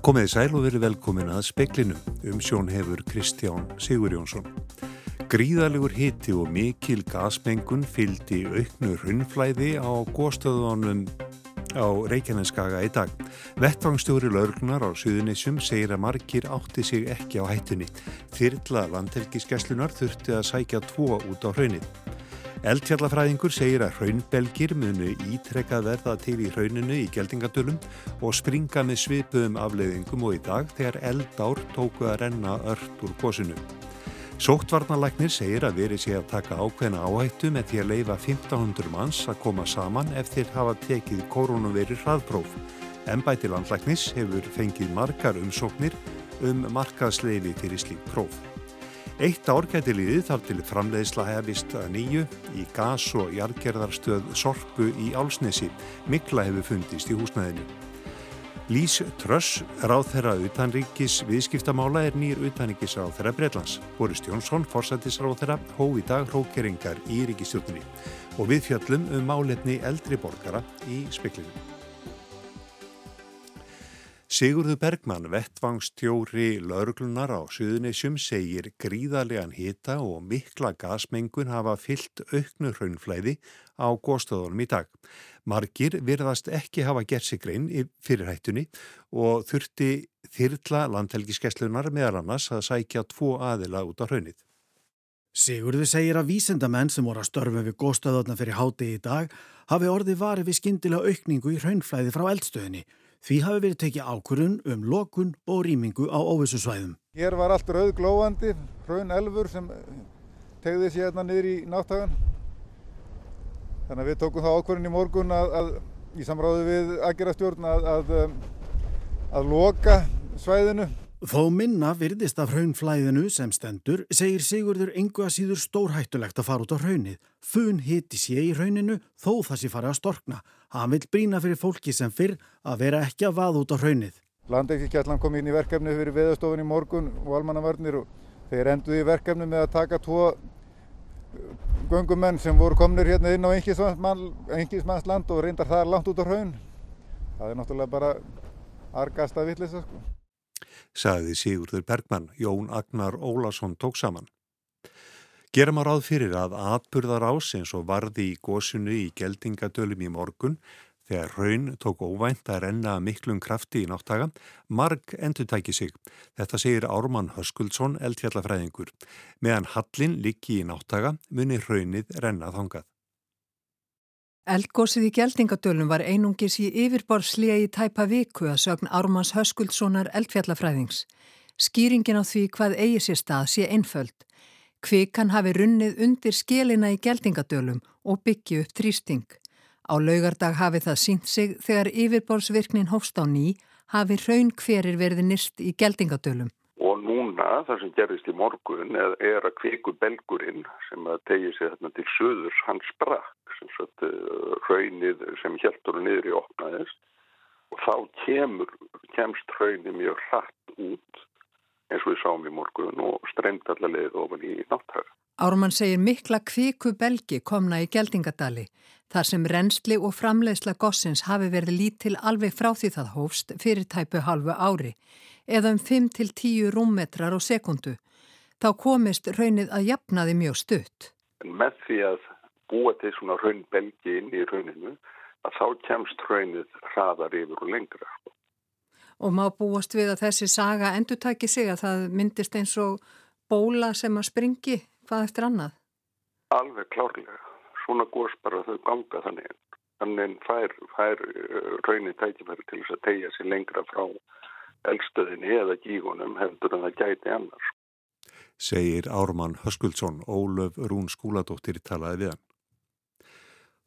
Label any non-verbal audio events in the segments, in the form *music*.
Komiði sæl og verið velkomin að speklinu. Umsjón hefur Kristján Sigur Jónsson. Gríðalegur hiti og mikil gasmengun fyldi auknu runnflæði á góðstöðunum á Reykjaneskaga í dag. Vettvangsstjóri laurgnar á Suðunissum segir að margir átti sig ekki á hættunni. Þyrla landhelgiskeslunar þurfti að sækja tvo út á hraunin. Eldfjallafræðingur segir að hraunbelgir munu ítrekka verða til í hrauninu í geldingadölum og springa með svipuðum afleiðingum og í dag þegar eldár tóku að renna ört úr gósinu. Sóttvarnalæknir segir að verið sé að taka ákveðna áhættu með því að leifa 1500 manns að koma saman eftir hafa tekið koronaveri hraðpróf. Embæti landlæknis hefur fengið margar umsóknir um markaðsleifi fyrir slík próf. Eitt ár gæti liðið þar til framleiðsla hefist að nýju í gas- og jargerðarstöð Sorpu í Álsnesi. Mikla hefur fundist í húsnæðinu. Lís Tröss, ráðherra utanríkis viðskiptamála, er nýr utanríkis ráðherra Breitlands. Boris Jónsson, forsættisráðherra, hó í dag hrókeringar í ríkistjórnini og við fjöllum um málefni eldri borgara í speklinu. Sigurður Bergmann, vettvangstjóri lauruglunar á Suðunisjum, segir gríðarlegan hita og mikla gasmengun hafa fyllt auknu hraunflæði á góðstöðunum í dag. Margir virðast ekki hafa gert sig grein fyrir hættunni og þurfti þyrla landhelgiskeslunar meðal annars að sækja tvo aðila út á hraunnið. Sigurður segir að vísendamenn sem voru að störfa við góðstöðuna fyrir háti í dag hafi orði varið við skindilega aukningu í hraunflæði frá eldstöðinni Því hafi verið tekið ákurinn um lokun og rýmingu á óvissusvæðum. Hér var allt rauðglóandi, hraun elfur sem tegði sér hérna niður í náttagan. Þannig að við tókum þá ákurinn í morgun að, að í samráðu við aðgerastjórn að, að, að loka svæðinu. Þó minna virðist af hraunflæðinu sem stendur segir Sigurður engu að síður stórhættulegt að fara út á hraunið. Fun hiti sé í hrauninu þó það sé farið að storkna. Hann vil brína fyrir fólki sem fyrr að vera ekki að vaða út á hraunið. Landekirkjallan kom inn í verkefni fyrir veðastofun í morgun og almannavarnir og þeir enduði í verkefni með að taka tvo göngumenn sem voru komnir hérna inn á engismannsland og reyndar þar langt út á hraun. Það er náttúrulega bara argasta vittlisa sko sagði Sigurður Bergmann, Jón Agnar Ólason tók saman. Gerum að ráð fyrir að atburðar ás eins og varði í gósunu í geldingadölum í morgun þegar raun tók óvænt að renna miklum krafti í náttaga, marg endur tæki sig. Þetta segir Ármann Höskuldsson, eldfjallafræðingur. Meðan Hallin liggi í náttaga muni raunnið renna þangað. Eldgósið í Gjeldingadölum var einungis í yfirborðslega í tæpa viku að sögn Ármanns Höskuldssonar eldfjallafræðings. Skýringin á því hvað eigi sér stað sé einföld. Kvikan hafi runnið undir skélina í Gjeldingadölum og byggju upp þrýsting. Á laugardag hafi það sínt sig þegar yfirborðsvirknin hófst á ný hafi raun hverir verið nýst í Gjeldingadölum. Og núna það sem gerist í morgun er, er að kviku belgurinn sem að tegja sig þarna til söðurs hans sprakk hraunið eh, sem heldur niður í opnaðist og þá kemur, kemst hraunið mjög hratt út eins og við sáum í morgun og streymt allar leið ofan í nátthaga. Ármann segir mikla kviku belgi komna í Geldingadali þar sem reynsli og framleiðsla gossins hafi verið lítil alveg frá því það hófst fyrir tæpu halvu ári eða um 5-10 rúmmetrar á sekundu. Þá komist raunnið að jafnaði mjög stutt. En með því að búa til svona raunbelgi inn í rauninu að þá kemst raunnið hraðar yfir og lengra. Sko. Og má búast við að þessi saga endur taki sig að það myndist eins og bóla sem að springi hvað eftir annað? Alveg klárlega. Svona góðs bara þau ganga þannig. Þannig fær, fær uh, raunin tækifæri til þess að tegja sér lengra frá eldstöðinni eða gígunum hefður en það gæti annars. Segir Ármann Höskuldsson, Ólöf Rún Skúladóttir talaði við hann.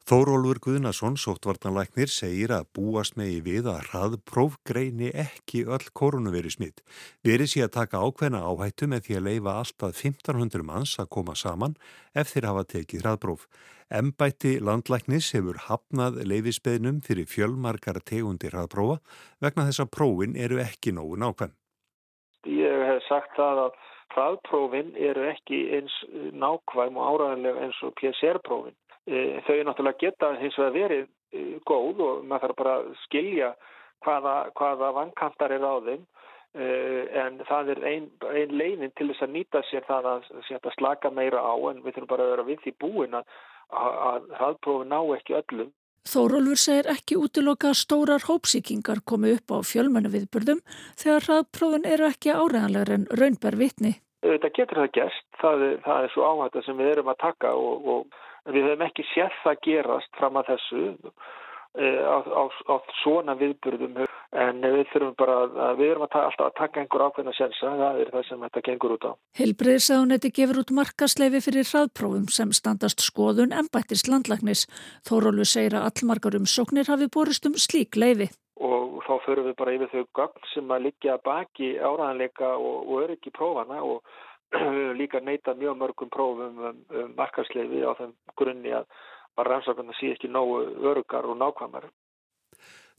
Þórólfur Guðnason, sóttvartanlæknir, segir að búast megi við að hraðpróf greini ekki öll koronaviru smitt. Verið sé að taka ákveðna áhættu með því að leifa alltaf 1500 manns að koma saman ef þeir hafa tekið hraðpróf. Embætti landlæknis hefur hafnað leifisbeðnum fyrir fjölmarkar tegundi hraðprófa vegna þess að prófin eru ekki nógu nákvæm. Ég hef sagt það að hraðprófin eru ekki eins nákvæm og áræðanlega eins og PCR-prófin. E, þau náttúrulega geta hins vegar verið e, góð og maður þarf bara að skilja hvaða, hvaða vankantar er á þeim en það er einn ein leinin til þess að nýta sér það að, að slaka meira á en við þurfum bara að vera við því búin að, að hraðprófi ná ekki öllum. Þórólfur segir ekki útiloka að stórar hópsíkingar komi upp á fjölmennu viðburðum þegar hraðprófin eru ekki áræðanlegar en raunber vitni. Þetta getur það gæst, það, það er svo áhætta sem við erum að taka og, og við höfum ekki séð það gerast fram að þessu eh, á, á, á svona viðburðum en við þurfum bara að við erum að alltaf að taka einhver ákveðna sensa, það er það sem þetta gengur út á. Helbriðsánetti gefur út markasleifi fyrir hraðprófum sem standast skoðun ennbættist landlagnis. Þórólu segir að allmargar umsóknir hafi borist um slík leifi. Og þá förum við bara yfir þau gagn sem að liggja baki áræðanleika og, og öryggi prófana og *clears throat* líka neyta mjög mörgum prófum um, um markasleifi á þeim grunni að rannsakana sé ekki nógu öryggar og nákvæmari.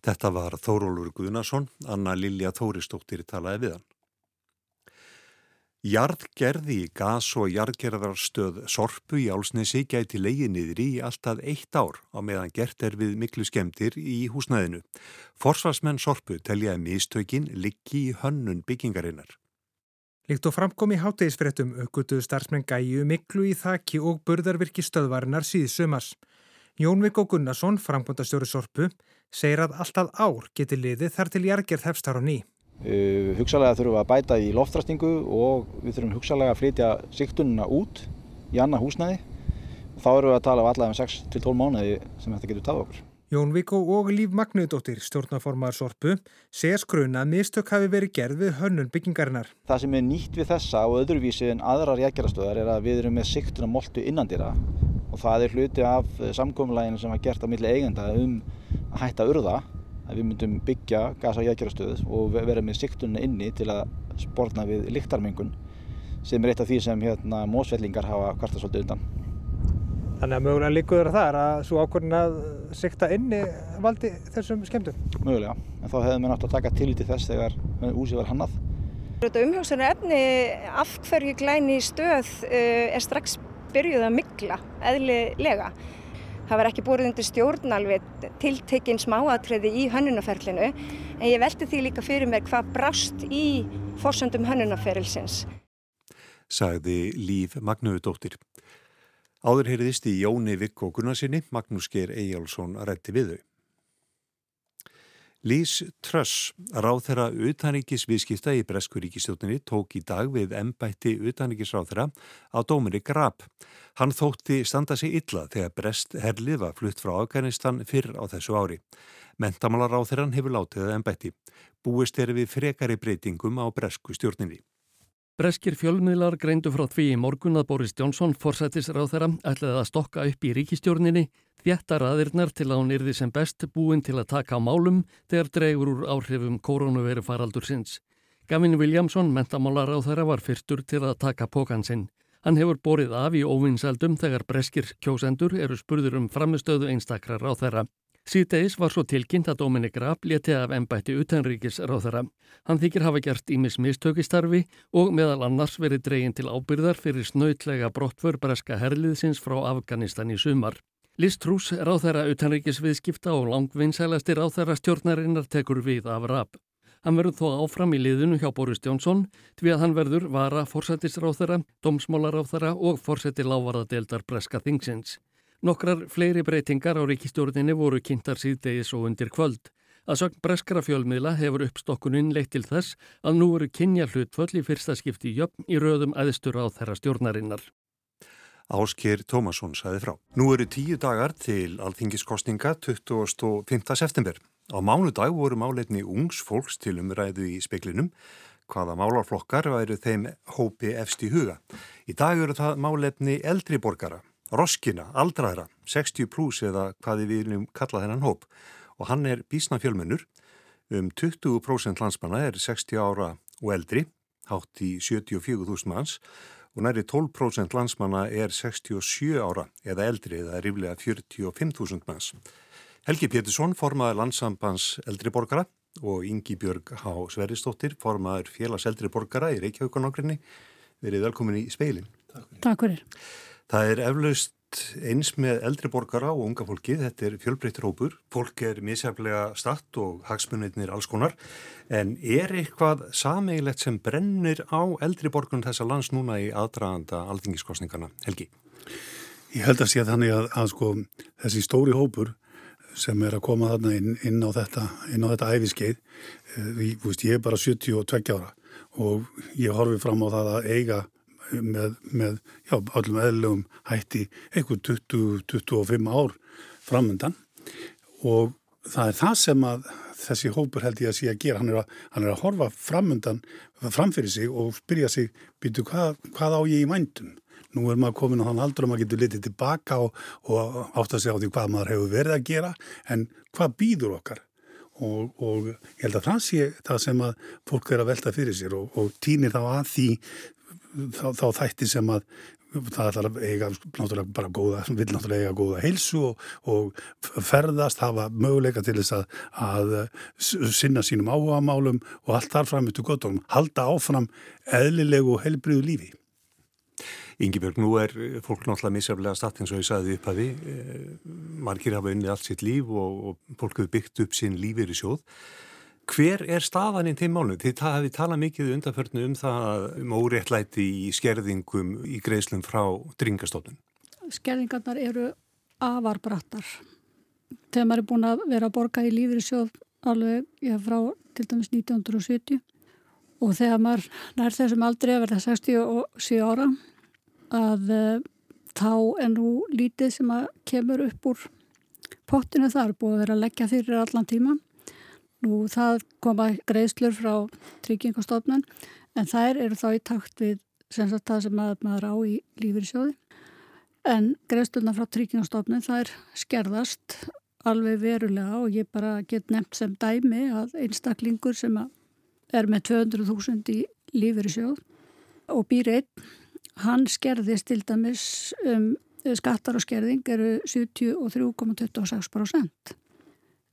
Þetta var Þórólur Guðnason, Anna Lilja Þóristóttir talaði við hann. Jarðgerði í gas- og jarðgerðarstöð Sorpu í Álsnesi gæti leiði niður í alltaf eitt ár á meðan gert er við miklu skemmtir í húsnæðinu. Forsvarsmenn Sorpu teljaði mistökin liggi í hönnun byggingarinnar. Líkt og framkom í hátegisfrettum aukvölduðu starfsmenn gæju miklu í þakki og burðarvirki stöðvarinnar síð sömars. Jónvik og Gunnarsson, framkvöndastjóri Sorpu, segir að alltaf ár geti liðið þar til jargerð hefst þar á ný. Uh, hugsalega þurfum við að bæta í loftrastingu og við þurfum hugsalega að flytja siktununa út í annað húsnæði. Þá erum við að tala um allavega um 6-12 mánuði sem þetta getur tafð okkur. Jón Víkó og Líf Magnuðdóttir, stjórnaformaður Sorpu, segja skruna að mistök hafi verið gerð við hönnun byggingarinnar. Það sem er nýtt við þessa og öðruvísi en aðrar jækjarastöðar er að við erum með siktuna moltu innandira og það er hluti af samkominlæginu sem var gert á milli eigenda um að hætta urða að við myndum byggja gasa og jækjarastöð og vera með siktununa inni til að spórna við líktarmengun sem er eitt af því sem hérna, mósvellingar hafa kvarta svolítið undan. Þannig að mögulega líkuður er að svo ákvörðin að sikta inni valdi þessum skemmtum? Mögulega, en þá hefðum við náttúrulega að taka tilítið þess þegar úsið var hannað. Þetta umhjómsana efni af hverju glæni stöð er strax byrjuð að mikla eðlilega. Það var ekki búið undir stjórnalvið tiltekinn smáatriði í hönnunaferlinu en ég veldi því líka fyrir mér hvað brást í fórsöndum hönnunaferilsins. Sagði Líf Magnuðdóttir. Áður heyriðist í Jóni Vikk og Gunnarsinni, Magnús Geir Eyjálsson rætti við þau. Lís Tröss, ráð þeirra utaníkis viðskipta í Breskuríkistjóttinni, tók í dag við embætti utaníkisráð þeirra á dóminni Grab. Hann þótti standa sig illa þegar Brest herlið var flutt frá Afganistan fyrr á þessu ári. Mentamálaráð þeirran hefur látið að embætti. Búist er við frekari breytingum á Bresku stjórninni. Breskir fjölmiðlar greindu frá því í morgun að Boris Johnson, forsættisráð þeirra, ætlaði að stokka upp í ríkistjórninni, þjættar aðirnar til að hún yrði sem best búin til að taka á málum þegar dregur úr áhrifum koronaviru faraldur sinns. Gavin Williamson, mentamálaráð þeirra, var fyrstur til að taka pókan sinn. Hann hefur borið af í óvinsaldum þegar breskir kjósendur eru spurður um framistöðu einstakra ráð þeirra. Síðdeis var svo tilkynnt að Dominik Raab leti af ennbætti utanríkis ráðara. Hann þykir hafa gert ímis mistökistarfi og meðal annars verið dregin til ábyrðar fyrir snautlega brottför breska herliðsins frá Afganistan í sumar. Liz Truss, ráðherra utanríkisviðskipta og langvinnsælasti ráðherra stjórnarinnar tekur við af Raab. Hann verður þó áfram í liðinu hjá Boris Jónsson því að hann verður vara fórsættisráðherra, domsmálaráðherra og fórsætti lávarðadeldar breska þingsins. Nokkrar fleiri breytingar á ríkistjórninni voru kynntar síðdegis og undir kvöld. Að sögn breskara fjölmiðla hefur uppstokkuninn leitt til þess að nú eru kynja hlutföll í fyrsta skipti jöfn í röðum aðstur á þeirra stjórnarinnar. Ásker Tómasson saði frá. Nú eru tíu dagar til alþingiskostninga 25. september. Á mánudag voru máleitni ungs fólks til umræðu í speklinum hvaða málarflokkar væru þeim hópi efst í huga. Í dag eru það máleitni eldri borgara Roskina, aldraðra, 60 pluss eða hvaði við viljum kalla þennan hóp og hann er bísna fjölmennur. Um 20% landsmanna er 60 ára og eldri, hátt í 74.000 manns og næri 12% landsmanna er 67 ára eða eldri eða ríflega 45.000 manns. Helgi Pétursson, formaður landsambands eldriborgara og Ingi Björg H. Sveristóttir, formaður félags eldriborgara í Reykjavíkonokrinni, verið velkomin í speilin. Takk fyrir. Það er eflaust eins með eldri borgara og unga fólki, þetta er fjölbreyttur hópur, fólk er misjaflega statt og hagsmunniðnir alls konar, en er eitthvað sameigilegt sem brennir á eldri borgunum þessa lands núna í aðdraganda alþingiskostningarna? Helgi? Ég held að sé þannig að, að sko, þessi stóri hópur sem er að koma þarna inn, inn á þetta, þetta æfiskeið, ég, ég er bara 72 ára og ég horfi fram á það að eiga með, með já, öllum eðlum hætti einhver 20-25 ár framöndan og það er það sem að þessi hópur held ég að sé að gera, hann er að, hann er að horfa framöndan framfyrir sig og spyrja sig, býtu hvað, hvað á ég í vændum? Nú er maður komin á þann aldur og maður getur litið tilbaka og, og átt að segja á því hvað maður hefur verið að gera en hvað býður okkar? Og, og ég held að það sé það sem að fólk er að velta fyrir sér og, og týnir þá að því þá, þá þætti sem að það ætlar að eiga náttúrulega bara góða, vil náttúrulega eiga góða heilsu og, og ferðast, hafa möguleika til þess að, að sinna sínum áhugamálum og allt þar fram eftir gottunum, halda áfram eðlilegu og heilbriðu lífi. Yngibjörg, nú er fólk náttúrulega misjaflega statt eins og ég sagði upp að við, margir hafa unnið allt sitt líf og, og fólk hefur byggt upp sín lífið í sjóð Hver er staðan í þeim málum? Þið hafið talað mikið undanförnu um það um óréttlæti í skerðingum í greiðslum frá dringastofnun. Skerðingarnar eru afarbrattar. Þegar maður er búin að vera að borga í lífri sjóð alveg já, frá til dæmis 1970 og þegar maður nær þessum aldrei að verða 67 ára að uh, þá er nú lítið sem að kemur upp úr pottinu þar búið að vera að leggja fyrir allan tíma Nú það koma greiðslur frá tryggingastofnun en þær eru þá í takt við sem sagt það sem maður, maður á í lífyrsjóði. En greiðsluna frá tryggingastofnun þær skerðast alveg verulega og ég bara get nefnt sem dæmi að einstaklingur sem er með 200.000 í lífyrsjóð og býr einn, hann skerðist til dæmis um skattar og skerðing eru 73,26%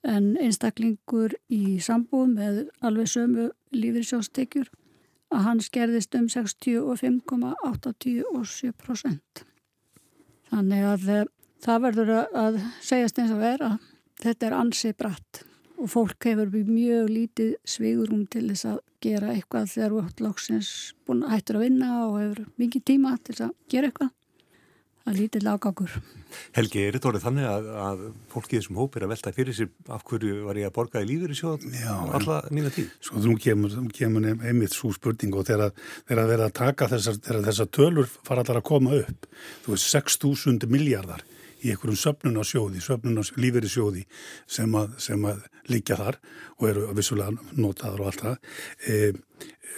en einstaklingur í sambúð með alveg sömu lífriðsjóstekjur að hann skerðist um 65,87%. Þannig að eh, það verður að segjast eins og vera að þetta er ansið bratt og fólk hefur mjög lítið svigurum til þess að gera eitthvað þegar þú ætti lóksins búin að hættur að vinna og hefur mikið tíma til þess að gera eitthvað að lítið lágakur. Helgi, er þetta orðið þannig að, að fólkið þessum hóp er að velta fyrir sér af hverju var ég að borga í lífur í sjóð alla nýna tíð? Svo þú kemur, kemur einmitt svo spurning og þegar það verða að taka þessar, þessar tölur fara allar að koma upp. Þú veist 6.000 miljardar í einhverjum söpnunarsjóði, söpnunarsjóði sem sem að líka þar og eru vissulega notaður og allt það. E,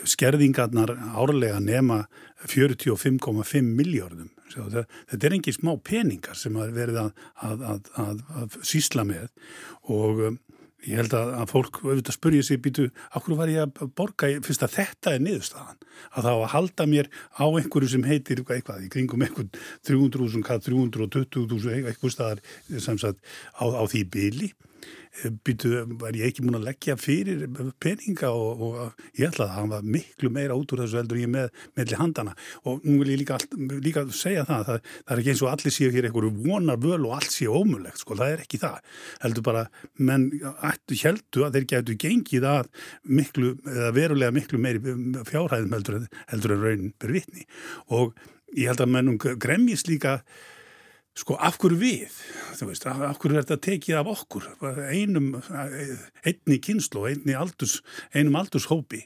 skerðingarnar árlega nema 45,5 miljardum þetta er engin smá peningar sem að verða að, að, að, að sísla með og ég held að fólk auðvitað spurja sig býtu, okkur var ég að borga fyrst að þetta er niðurstaðan. Að þá að halda mér á einhverju sem heitir eitthvað í kringum einhvern 300.000, 320.000 eitthvað staðar sem sagt á, á því byli býtu, var ég ekki múin að leggja fyrir peninga og, og ég ætla að það var miklu meira út úr þessu heldur ég með meðli handana og nú vil ég líka, líka segja það, það, það er ekki eins og allir séu hér einhverju vonar völ og allt séu ómulegt, sko, það er ekki það. Heldur bara, menn heldur að þeir getur gengið að miklu, eða verulega miklu meiri fjárhæðum heldur, heldur en raunin ber vitni. Og ég held að mennum gremjist líka Sko af hverju við, veist, af hverju er þetta tekið af okkur, einum, einni kynslu, einni aldurs, einum aldurshópi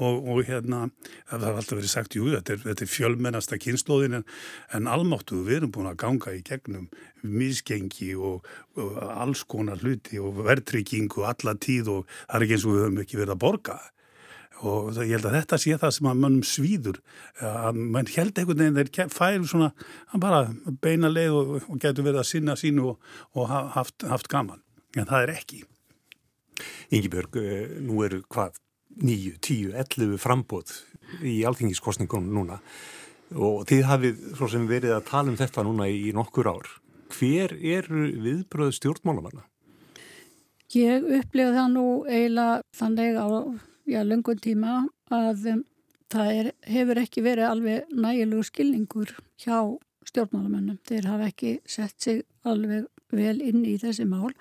og, og hérna, það har alltaf verið sagt, jú, þetta er, þetta er fjölmennasta kynsluðin en, en almáttu við erum búin að ganga í gegnum misgengi og, og alls konar hluti og verðtrykking og alla tíð og það er ekki eins og við höfum ekki verið að borga og ég held að þetta sé það sem að mannum svíður. Að mann held einhvern veginn þeir færi svona bara beina leið og, og getur verið að sinna sínu og, og haft, haft gaman. En það er ekki. Yngibjörg, eh, nú eru hvað 9, 10, 11 frambóð í alþingiskostningunum núna. Og þið hafið svo sem verið að tala um þetta núna í nokkur ár. Hver eru viðbröð stjórnmálamanna? Ég upplifa það nú eiginlega þannig á já, lungun tíma að um, það er, hefur ekki verið alveg nægilegu skilningur hjá stjórnmálamönnum. Þeir hafa ekki sett sig alveg vel inn í þessi mál.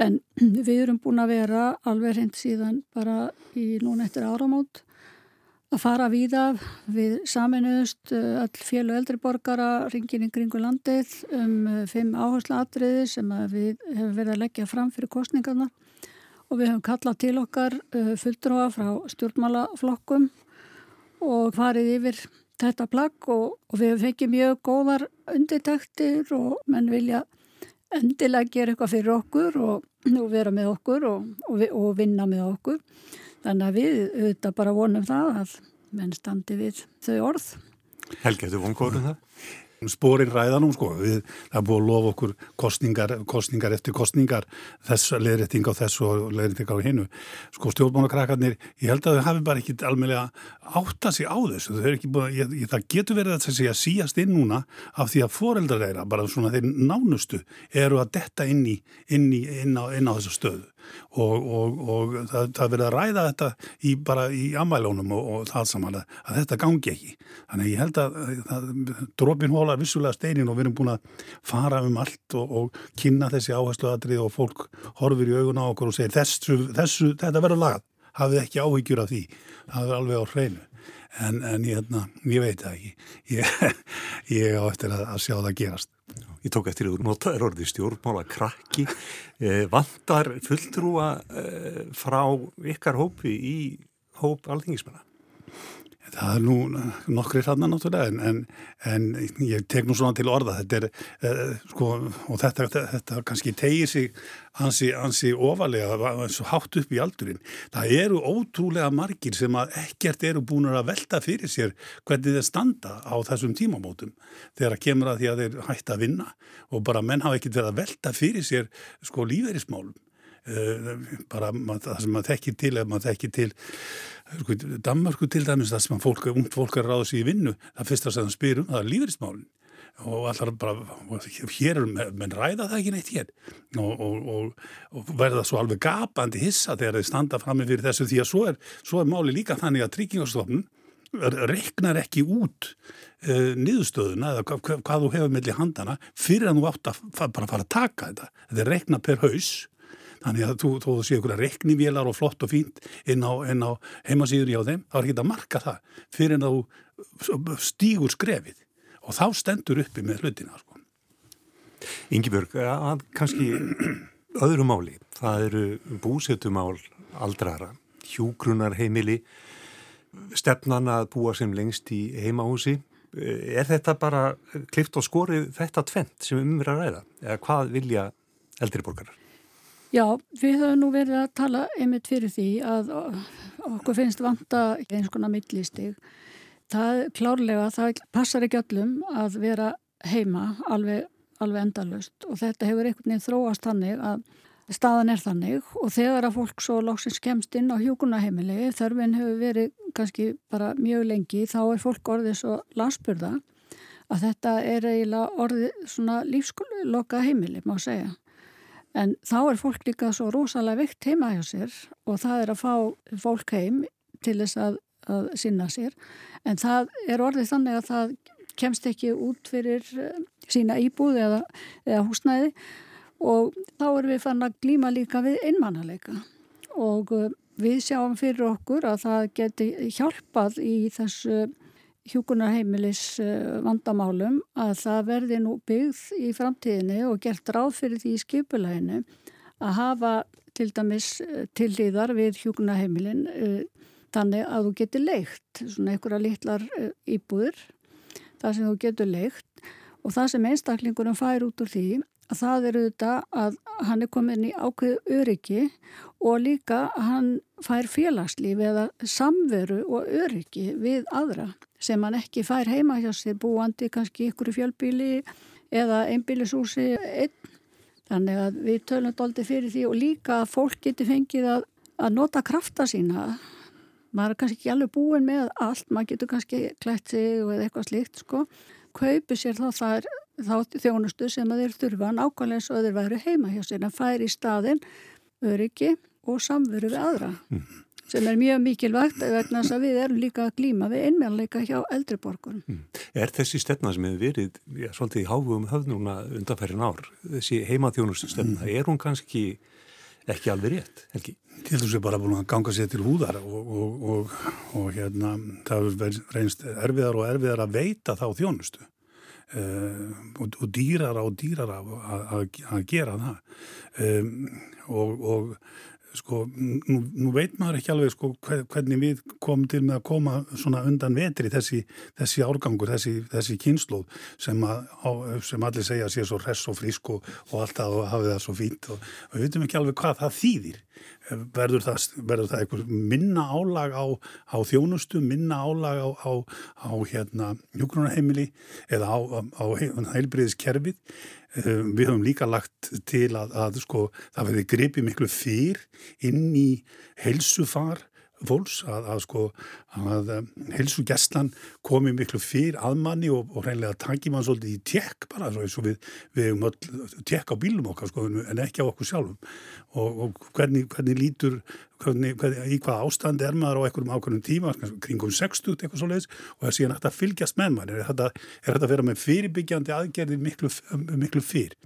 En *clears throat* við erum búin að vera alveg hreint síðan bara í núna eftir áramót að fara við af við saminuðust all eh, fjölu eldriborgara ringin kringu landið um eh, fimm áherslu atriði sem við hefum verið að leggja fram fyrir kostningarna og við hefum kallað til okkar eh, fulltrúa frá stjórnmálaflokkum og farið yfir þetta plagg og, og við fengið mjög góðar undirtæktir og menn vilja endilega gera eitthvað fyrir okkur og, og vera með okkur og, og vinna með okkur. Þannig að við auðvitað bara vonum það að menn standi við þau orð. Helgi, þú von góður um það? Spórin ræðanum sko, við, það er búið að lofa okkur kostningar, kostningar eftir kostningar þess leðrætting á þess og leðrætting á hinnu, sko stjórnmánakrakarnir ég held að þau hafi bara ekki almeinlega átta sig á þessu, búið ég, ég, það getur verið að þessi að síast inn núna af því að foreldrar þeirra, bara svona þeir nánustu, eru að detta inn í inn, í, inn, á, inn á þessu stöðu og, og, og það, það verið að ræða þetta í, bara í amælónum og, og það saman að, þetta gangi ekki. Þannig ég held að, að dropin hólar vissulega steinin og við erum búin að fara um allt og kynna þessi áherslu aðrið og fólk horfir í augun á okkur og segir þessu, þessu þetta verður lagað, hafið ekki áhyggjur af því. Það er alveg á hreinu en, en ég, hérna, ég veit það ekki ég, *laughs* ég á eftir að, að sjá það gerast Ég tók eftir að þú notaður orðið stjórnmála krakki. Eh, vandar fulltrúa eh, frá ykkar hópi í hóp alþingismanna? Það er nú nokkri hrannar náttúrulega en, en, en ég tek nú svona til orða þetta er, uh, sko, og þetta, þetta, þetta kannski tegir sig ansi, ansi ofalega og hátt upp í aldurinn. Það eru ótrúlega margir sem að ekkert eru búin að velta fyrir sér hvernig þeir standa á þessum tímamótum þegar að kemur að því að þeir hætta að vinna og bara menn hafa ekkert verið að velta fyrir sér sko lífeyrismálum uh, bara það sem maður þekkir til eða maður þekkir til Sko, Danmarku til dæmis það sem fólk, ungt fólk er ráðs í vinnu, það fyrsta sem það spyrum, það er lífeyrismálinn og allar bara, hér er menn ræða það ekki neitt hér. Og, og, og, verða svo alveg gapandi hissa þegar þeir standa fram með fyrir þessu því að svo er, svo er máli líka þannig að tryggingastofnun reknar ekki út uh, niðurstöðuna eða hvað, hvað þú hefur melli handana fyrir að þú átt að bara fara að taka þetta. Þetta rekna per haus Þannig að þú, þú sé ykkur að reknivélar og flott og fínt inn á, á heimasýður hjá þeim, þá er ekki að marka það fyrir en þú stígur skrefið og þá stendur uppi með hlutina. Sko. Yngibjörg, kannski öðru máli, það eru búsettumál aldrara, hjúgrunarheimili, stefnan að búa sem lengst í heimahúsi. Er þetta bara klift og skorið þetta tvent sem umverða að ræða? Eða hvað vilja eldriborgarar? Já, við höfum nú verið að tala einmitt fyrir því að okkur finnst vanta eins konar millistig. Það klárlega, það passar ekki öllum að vera heima alveg, alveg endalust og þetta hefur einhvern veginn þróast þannig að staðan er þannig og þegar að fólk svo lóksins kemst inn á hjókunaheimili, þörfin hefur verið kannski bara mjög lengi, þá er fólk orðið svo landsbyrða að þetta er eiginlega orðið svona lífsloka heimili, má segja. En þá er fólk líka svo rosalega vikt heima hjá sér og það er að fá fólk heim til þess að, að sinna sér. En það er orðið þannig að það kemst ekki út fyrir eh, sína íbúð eða, eða húsnæði og þá erum við fann að glíma líka við einmannaleika. Og eh, við sjáum fyrir okkur að það geti hjálpað í þessu hjúkunarheimilis eh, vandamálum að það verði nú byggð í framtíðinni og gert ráð fyrir því í skipulæginu að hafa til dæmis eh, til líðar við hjúkunarheimilin eh, þannig að þú getur leikt svona einhverja litlar íbúður það sem þú getur leikt og það sem einstaklingurum fær út úr því að það eru þetta að hann er komin í ákveðu öryggi og líka hann fær félagslífi eða samveru og öryggi við aðra sem hann ekki fær heima hjá sér búandi kannski ykkur í fjölbíli eða einbílisúsi einn. Þannig að við tölum doldi fyrir því og líka að fólk getur fengið að, að nota krafta sína. Maður er kannski ekki alveg búin með allt, maður getur kannski klætt sig eða eitthvað slikt sko. Kaupi sér þá þar þá þjónustu sem að þeir þurfa nákvæmlega eins og þeir væri heima hjá sér en fær í staðin öryggi og samveru við aðra. Mm. Sem er mjög mikilvægt vegna þess að við erum líka að glíma við einmjörleika hjá eldriborgurum. Mm. Er þessi stefna sem hefur verið já, svolítið í háfum höfnuna undanferðin ár, þessi heimaþjónustu stefna, mm. er hún kannski ekki alveg rétt, Helgi? Til þess að bara búin að ganga sér til húðar og, og, og, og hérna það er reynst erfiðar og erfiðar að veita þá þjónustu uh, og dýrar og dýrar að gera það um, og sko, nú, nú veit maður ekki alveg sko hvernig við komum til með að koma svona undan vetri þessi, þessi árgangur, þessi, þessi kynnslóð sem, sem allir segja sé svo hress og frísk og, og alltaf og hafið það svo fínt og, við veitum ekki alveg hvað það þýðir. Verður það, verður það eitthvað minna álag á, á þjónustu, minna álag á, á, á hérna hjókunarheimili eða á heilbriðiskerfið Ehm, við höfum líka lagt til að, að sko, það verði gripið miklu fyrr inn í helsufar fólks að, að sko að um, helsugjastlan komi miklu fyrr aðmanni og, og reynilega tangi mann svolítið í tjekk bara eins og við, við hefum öll tjekk á bílum okkar sko en ekki á okkur sjálfum. Og, og hvernig, hvernig lítur hvernig, hvernig, í hvað ástand er maður á einhverjum ákveðnum tíma, kringum 60 eitthvað svo leiðis og það er síðan hægt að fylgjast með mann er þetta, að vera með fyrirbyggjandi aðgerðir miklu, miklu fyrr?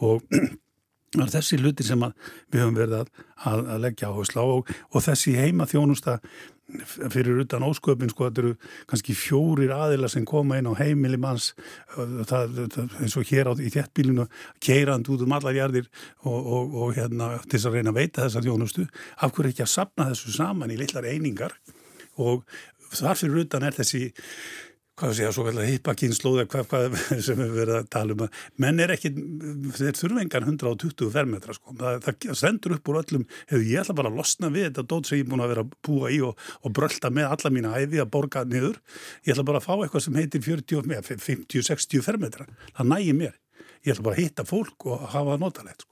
Og *clears throat* Það er þessi hluti sem við höfum verið að, að, að leggja áherslu á og, og þessi heima þjónusta fyrir utan ósköpin sko þetta eru kannski fjórir aðila sem koma inn á heimili manns eins og hér á í þéttbílinu keirand út um allar jarðir og, og, og hérna til þess að reyna að veita þessa þjónustu. Af hverju ekki að sapna þessu saman í litlar einingar? Og þar fyrir utan er þessi hvað sé að svo vel að hýpa kynnslóða hvað, hvað *laughs* sem við verðum að tala um menn er ekki, þeir þurfa engan 120 fermetra sko, það, það sendur upp úr öllum, hefur ég ætla bara að losna við þetta dót sem ég er búin að vera að búa í og, og brölda með alla mína æfi að borga niður, ég ætla bara að fá eitthvað sem heitir 40, 50, 60 fermetra. Það nægir mér, ég ætla bara að hitta fólk og hafa það notalegt sko.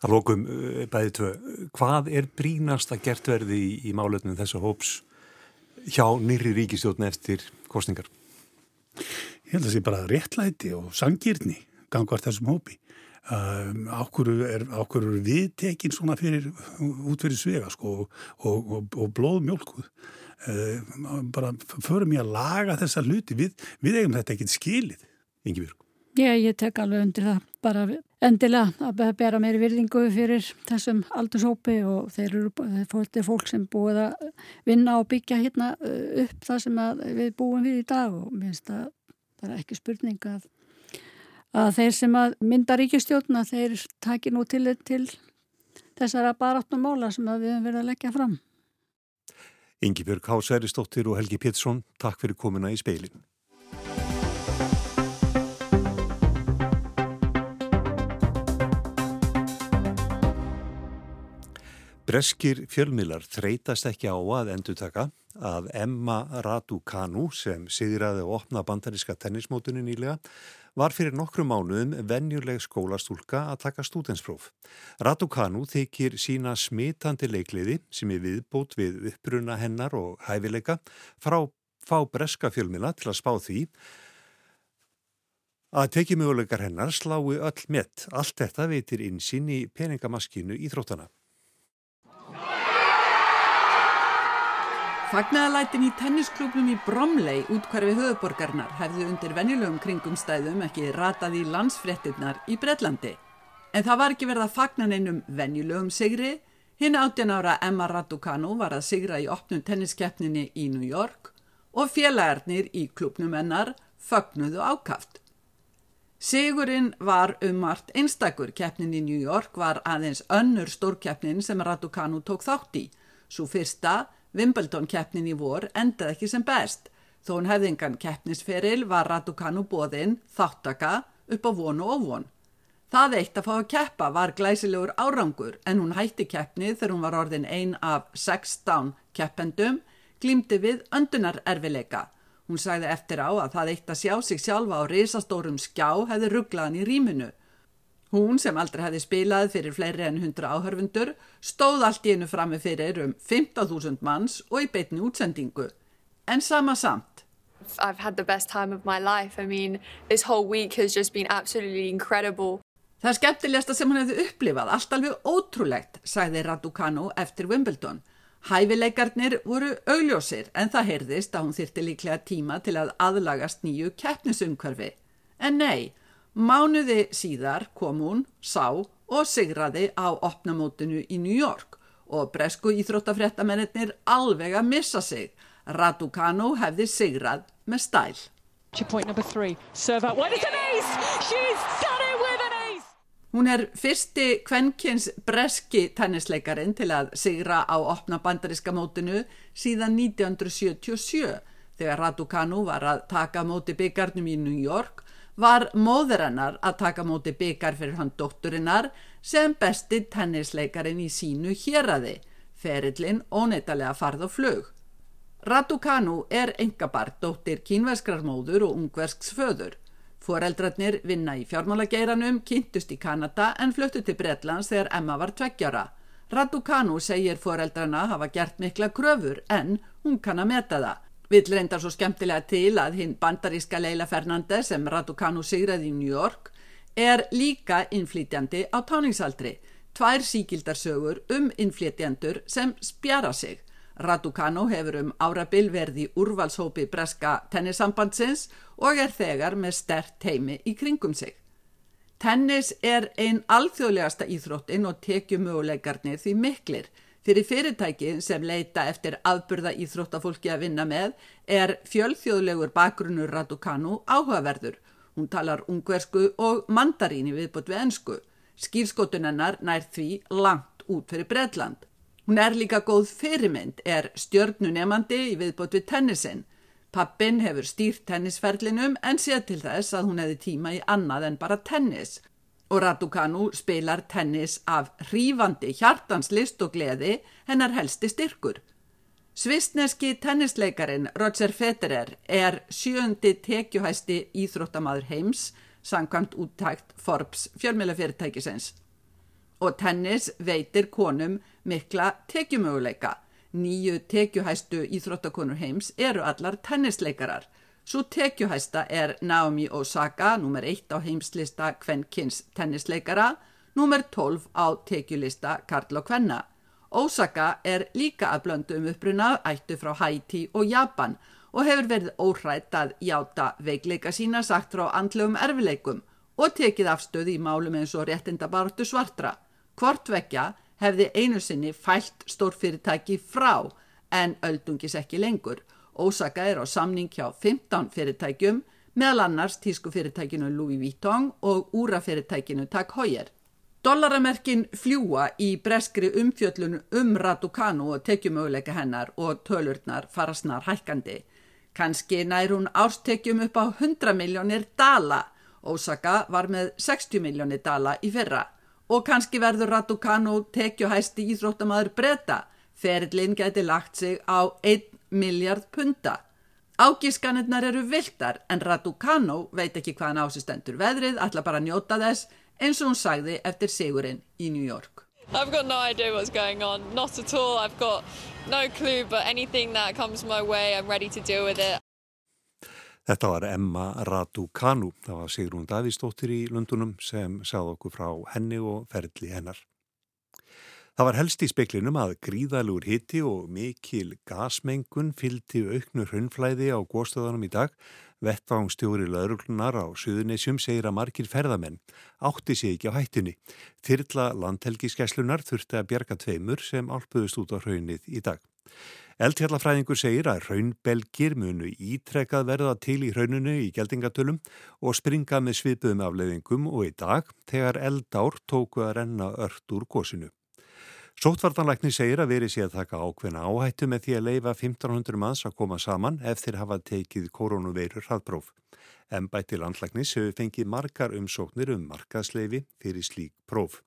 Það lókum eh, bæði tvö, hvað er brínast að gert verði í, í hjá nýri ríkistjóðn eftir kostningar? Ég held að það sé bara réttlæti og sangirni gangvart þessum hópi. Um, ákvöru er, er viðtekinn svona fyrir, út fyrir svega sko, og, og, og blóðmjólkuð. Uh, bara förum ég að laga þessa hluti. Við, við eigum þetta ekkert skilið, Ingi Björg. Já, ég tek alveg undir það. Bara endilega að bera meiri virðingu fyrir þessum aldurshópi og þeir eru fólk, fólk sem búið að vinna og byggja hérna uh, upp það sem við búum við í dag og mér finnst það bara ekki spurning að, að þeir sem að mynda ríkistjóðna þeir taki nú til, til þessara baráttum mála sem við höfum verið að leggja fram. Ingi Björg Hásæristóttir og Helgi Pétursson, takk fyrir komuna í speilin. Breskir fjölmilar þreytast ekki á að endutaka að Emma Raducanu sem siðraði og opna bandaríska tennismótunni nýlega var fyrir nokkru mánuðum venjuleg skólastúlka að taka stúdenspróf. Raducanu þykir sína smitandi leikliði sem er viðbót við uppbruna hennar og hæfileika frá fá breska fjölmila til að spá því að teki möguleikar hennar slái öll mitt. Allt þetta veitir insinn í peningamaskinu í Fagnaðalætin í tennisklubnum í Bromley útkvarfi höfuborgarnar hefðu undir venjulegum kringum stæðum ekki ratað í landsfrettinnar í Breitlandi. En það var ekki verið að fagna neinum venjulegum sigri. Hinn 18 ára Emma Raducanu var að sigra í opnum tenniskeppninni í New York og félagarnir í klubnum hennar fagnuðu ákaft. Sigurinn var um margt einstakur. Keppnin í New York var aðeins önnur stórkeppnin sem Raducanu tók þátt í. Svo fyrsta Wimbledon keppnin í vor endaði ekki sem best. Þó hún hefði engan keppnisferil var Raducanu bóðinn þáttaka upp á vonu og von. Það eitt að fá að keppa var glæsilegur árangur en hún hætti keppnið þegar hún var orðin ein af 16 keppendum, glýmdi við öndunar erfileika. Hún sagði eftir á að það eitt að sjá sig sjálfa á risastórum skjá hefði rugglaðan í rýminu. Hún sem aldrei hefði spilað fyrir fleiri en 100 áhörfundur stóð allt í einu frammi fyrir um 15.000 manns og í beitni útsendingu. En sama samt. I've had the best time of my life. I mean, this whole week has just been absolutely incredible. Það er skemmtilegasta sem hann hefði upplifað, allt alveg ótrúlegt, sagði Raducanu eftir Wimbledon. Hæfileikarnir voru augljósir en það heyrðist að hún þyrti líklega tíma til að aðlagast nýju keppnisumkörfi. En nei, mánuði síðar kom hún, sá og sigraði á opnamótinu í New York og bresku íþróttafréttamennir alveg að missa sig. Raducanu hefði sigrað með stæl. Hún er fyrsti kvenkins breski tennisleikarin til að sigra á opna bandariska mótinu síðan 1977 þegar Raducanu var að taka móti byggarnum í New York var móðurinnar að taka móti byggar fyrir hann dótturinnar sem besti tennisleikarin í sínu héræði, ferillin óneitalega farð og flög. Raducanu er engabar dóttir kínverskrar móður og ungversks föður. Foreldrarnir vinna í fjármálageiranum, kynntust í Kanada en fluttu til Bretlands þegar Emma var tveggjara. Raducanu segir foreldrarna hafa gert mikla kröfur en hún kann að meta það. Vill reyndar svo skemmtilega til að hinn bandaríska Leila Fernandez sem Raducanu sigraði í New York er líka innflytjandi á táningsaldri. Tvær síkildarsögur um innflytjandur sem spjara sig. Raducanu hefur um árabil verði úrvalshópi breska tennissambandsins og er þegar með stert heimi í kringum sig. Tennis er einn alþjóðlegasta íþróttin og tekjumöguleikarnir því miklir. Fyrir fyrirtæki sem leita eftir aðburða íþróttafólki að vinna með er fjölþjóðlegur bakgrunnur Raducanu áhugaverður. Hún talar ungversku og mandaríni viðbútt við ensku. Skýrskotunennar nær því langt út fyrir Breitland. Hún er líka góð fyrirmynd, er stjörnunemandi í viðbútt við tennisin. Pappin hefur stýrt tennisferlinum en séð til þess að hún hefði tíma í annað en bara tennis og Raducanu spilar tennis af hrífandi hjartanslist og gleði hennar helsti styrkur. Svistneski tennisleikarin Roger Federer er sjöndi tekjuhæsti íþróttamaður heims samkvæmt úttækt Forbes fjölmjölafyrirtækisins. Og tennis veitir konum mikla tekjumöguleika. Nýju tekjuhæstu íþróttakonur heims eru allar tennisleikarar Svo tekjuhæsta er Naomi Osaka, nummer 1 á heimslista Kvenkins tennisleikara, nummer 12 á tekjulista Karl og Kvenna. Osaka er líka að blöndu um uppruna, ættu frá Haiti og Japan og hefur verið óhrætt að játa veikleika sína sagt frá andlegum erfileikum og tekið afstöði í málum eins og réttindabartu svartra. Hvort vekja hefði einu sinni fælt stórfyrirtæki frá en öldungis ekki lengur Ósaka er á samning hjá 15 fyrirtækjum, meðal annars tísku fyrirtækinu Louis Vuitton og úra fyrirtækinu Tag Heuer. Dollaramerkin fljúa í breskri umfjöllun um Raducanu og tekjumöguleika hennar og tölurnar farasnar hækkandi. Kanski nær hún árstekjum upp á 100 miljónir dala. Ósaka var með 60 miljónir dala í fyrra. Og kannski verður Raducanu tekjuhæsti íþróttamaður breyta. Ferillin geti lagt sig á 1 miljard punta. Ágískanirnar eru viltar en Raducanu veit ekki hvaðan ásistendur veðrið, ætla bara að njóta þess eins og hún sagði eftir sigurinn í New York. I've got no idea what's going on, not at all. I've got no clue but anything that comes my way I'm ready to deal with it. Þetta var Emma Raducanu, það var Sigrún Davísdóttir í Lundunum sem sagði okkur frá henni og ferli hennar. Það var helst í speklinum að gríðalugur hitti og mikil gasmengun fylgti auknu hrönnflæði á góðstöðanum í dag. Vettvángstjóri lauruglunar á Suðunisjum segir að margir ferðamenn átti sig ekki á hættinni. Þyrla landhelgiskeslunar þurfti að bjerga tveimur sem álpuðust út á hraunnið í dag. Eldhjallafræðingur segir að raunbelgir munu ítrekkað verða til í hrauninu í geldingatölum og springa með svipuðum afleðingum og í dag þegar eldár tóku að renna ört úr gósinu. Sótvartanlækni segir að veri sé að taka ákveðna áhættu með því að leifa 1500 manns að koma saman ef þeir hafa tekið koronaveirur hraðpróf. Embætti landlæknis hefur fengið margar umsóknir um markaðsleifi fyrir slík próf.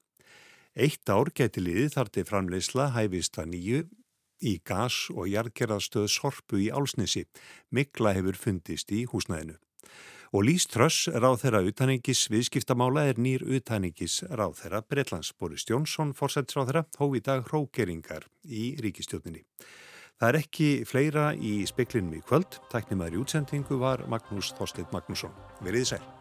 Eitt ár geti liðið þar til framleysla hæfist að nýju í gas og jargerðarstöð Sorpu í Álsnesi. Mikla hefur fundist í húsnæðinu. Og Lís Tröss, ráð þeirra utanengis viðskiptamála, er nýr utanengis ráð þeirra Breitlands. Boris Jónsson, fórsættisráð þeirra, hóf í dag hrókeringar í ríkistjóninni. Það er ekki fleira í speklinum í kvöld. Tæknimaður í útsendingu var Magnús Þorstedt Magnússon. Verið sæl.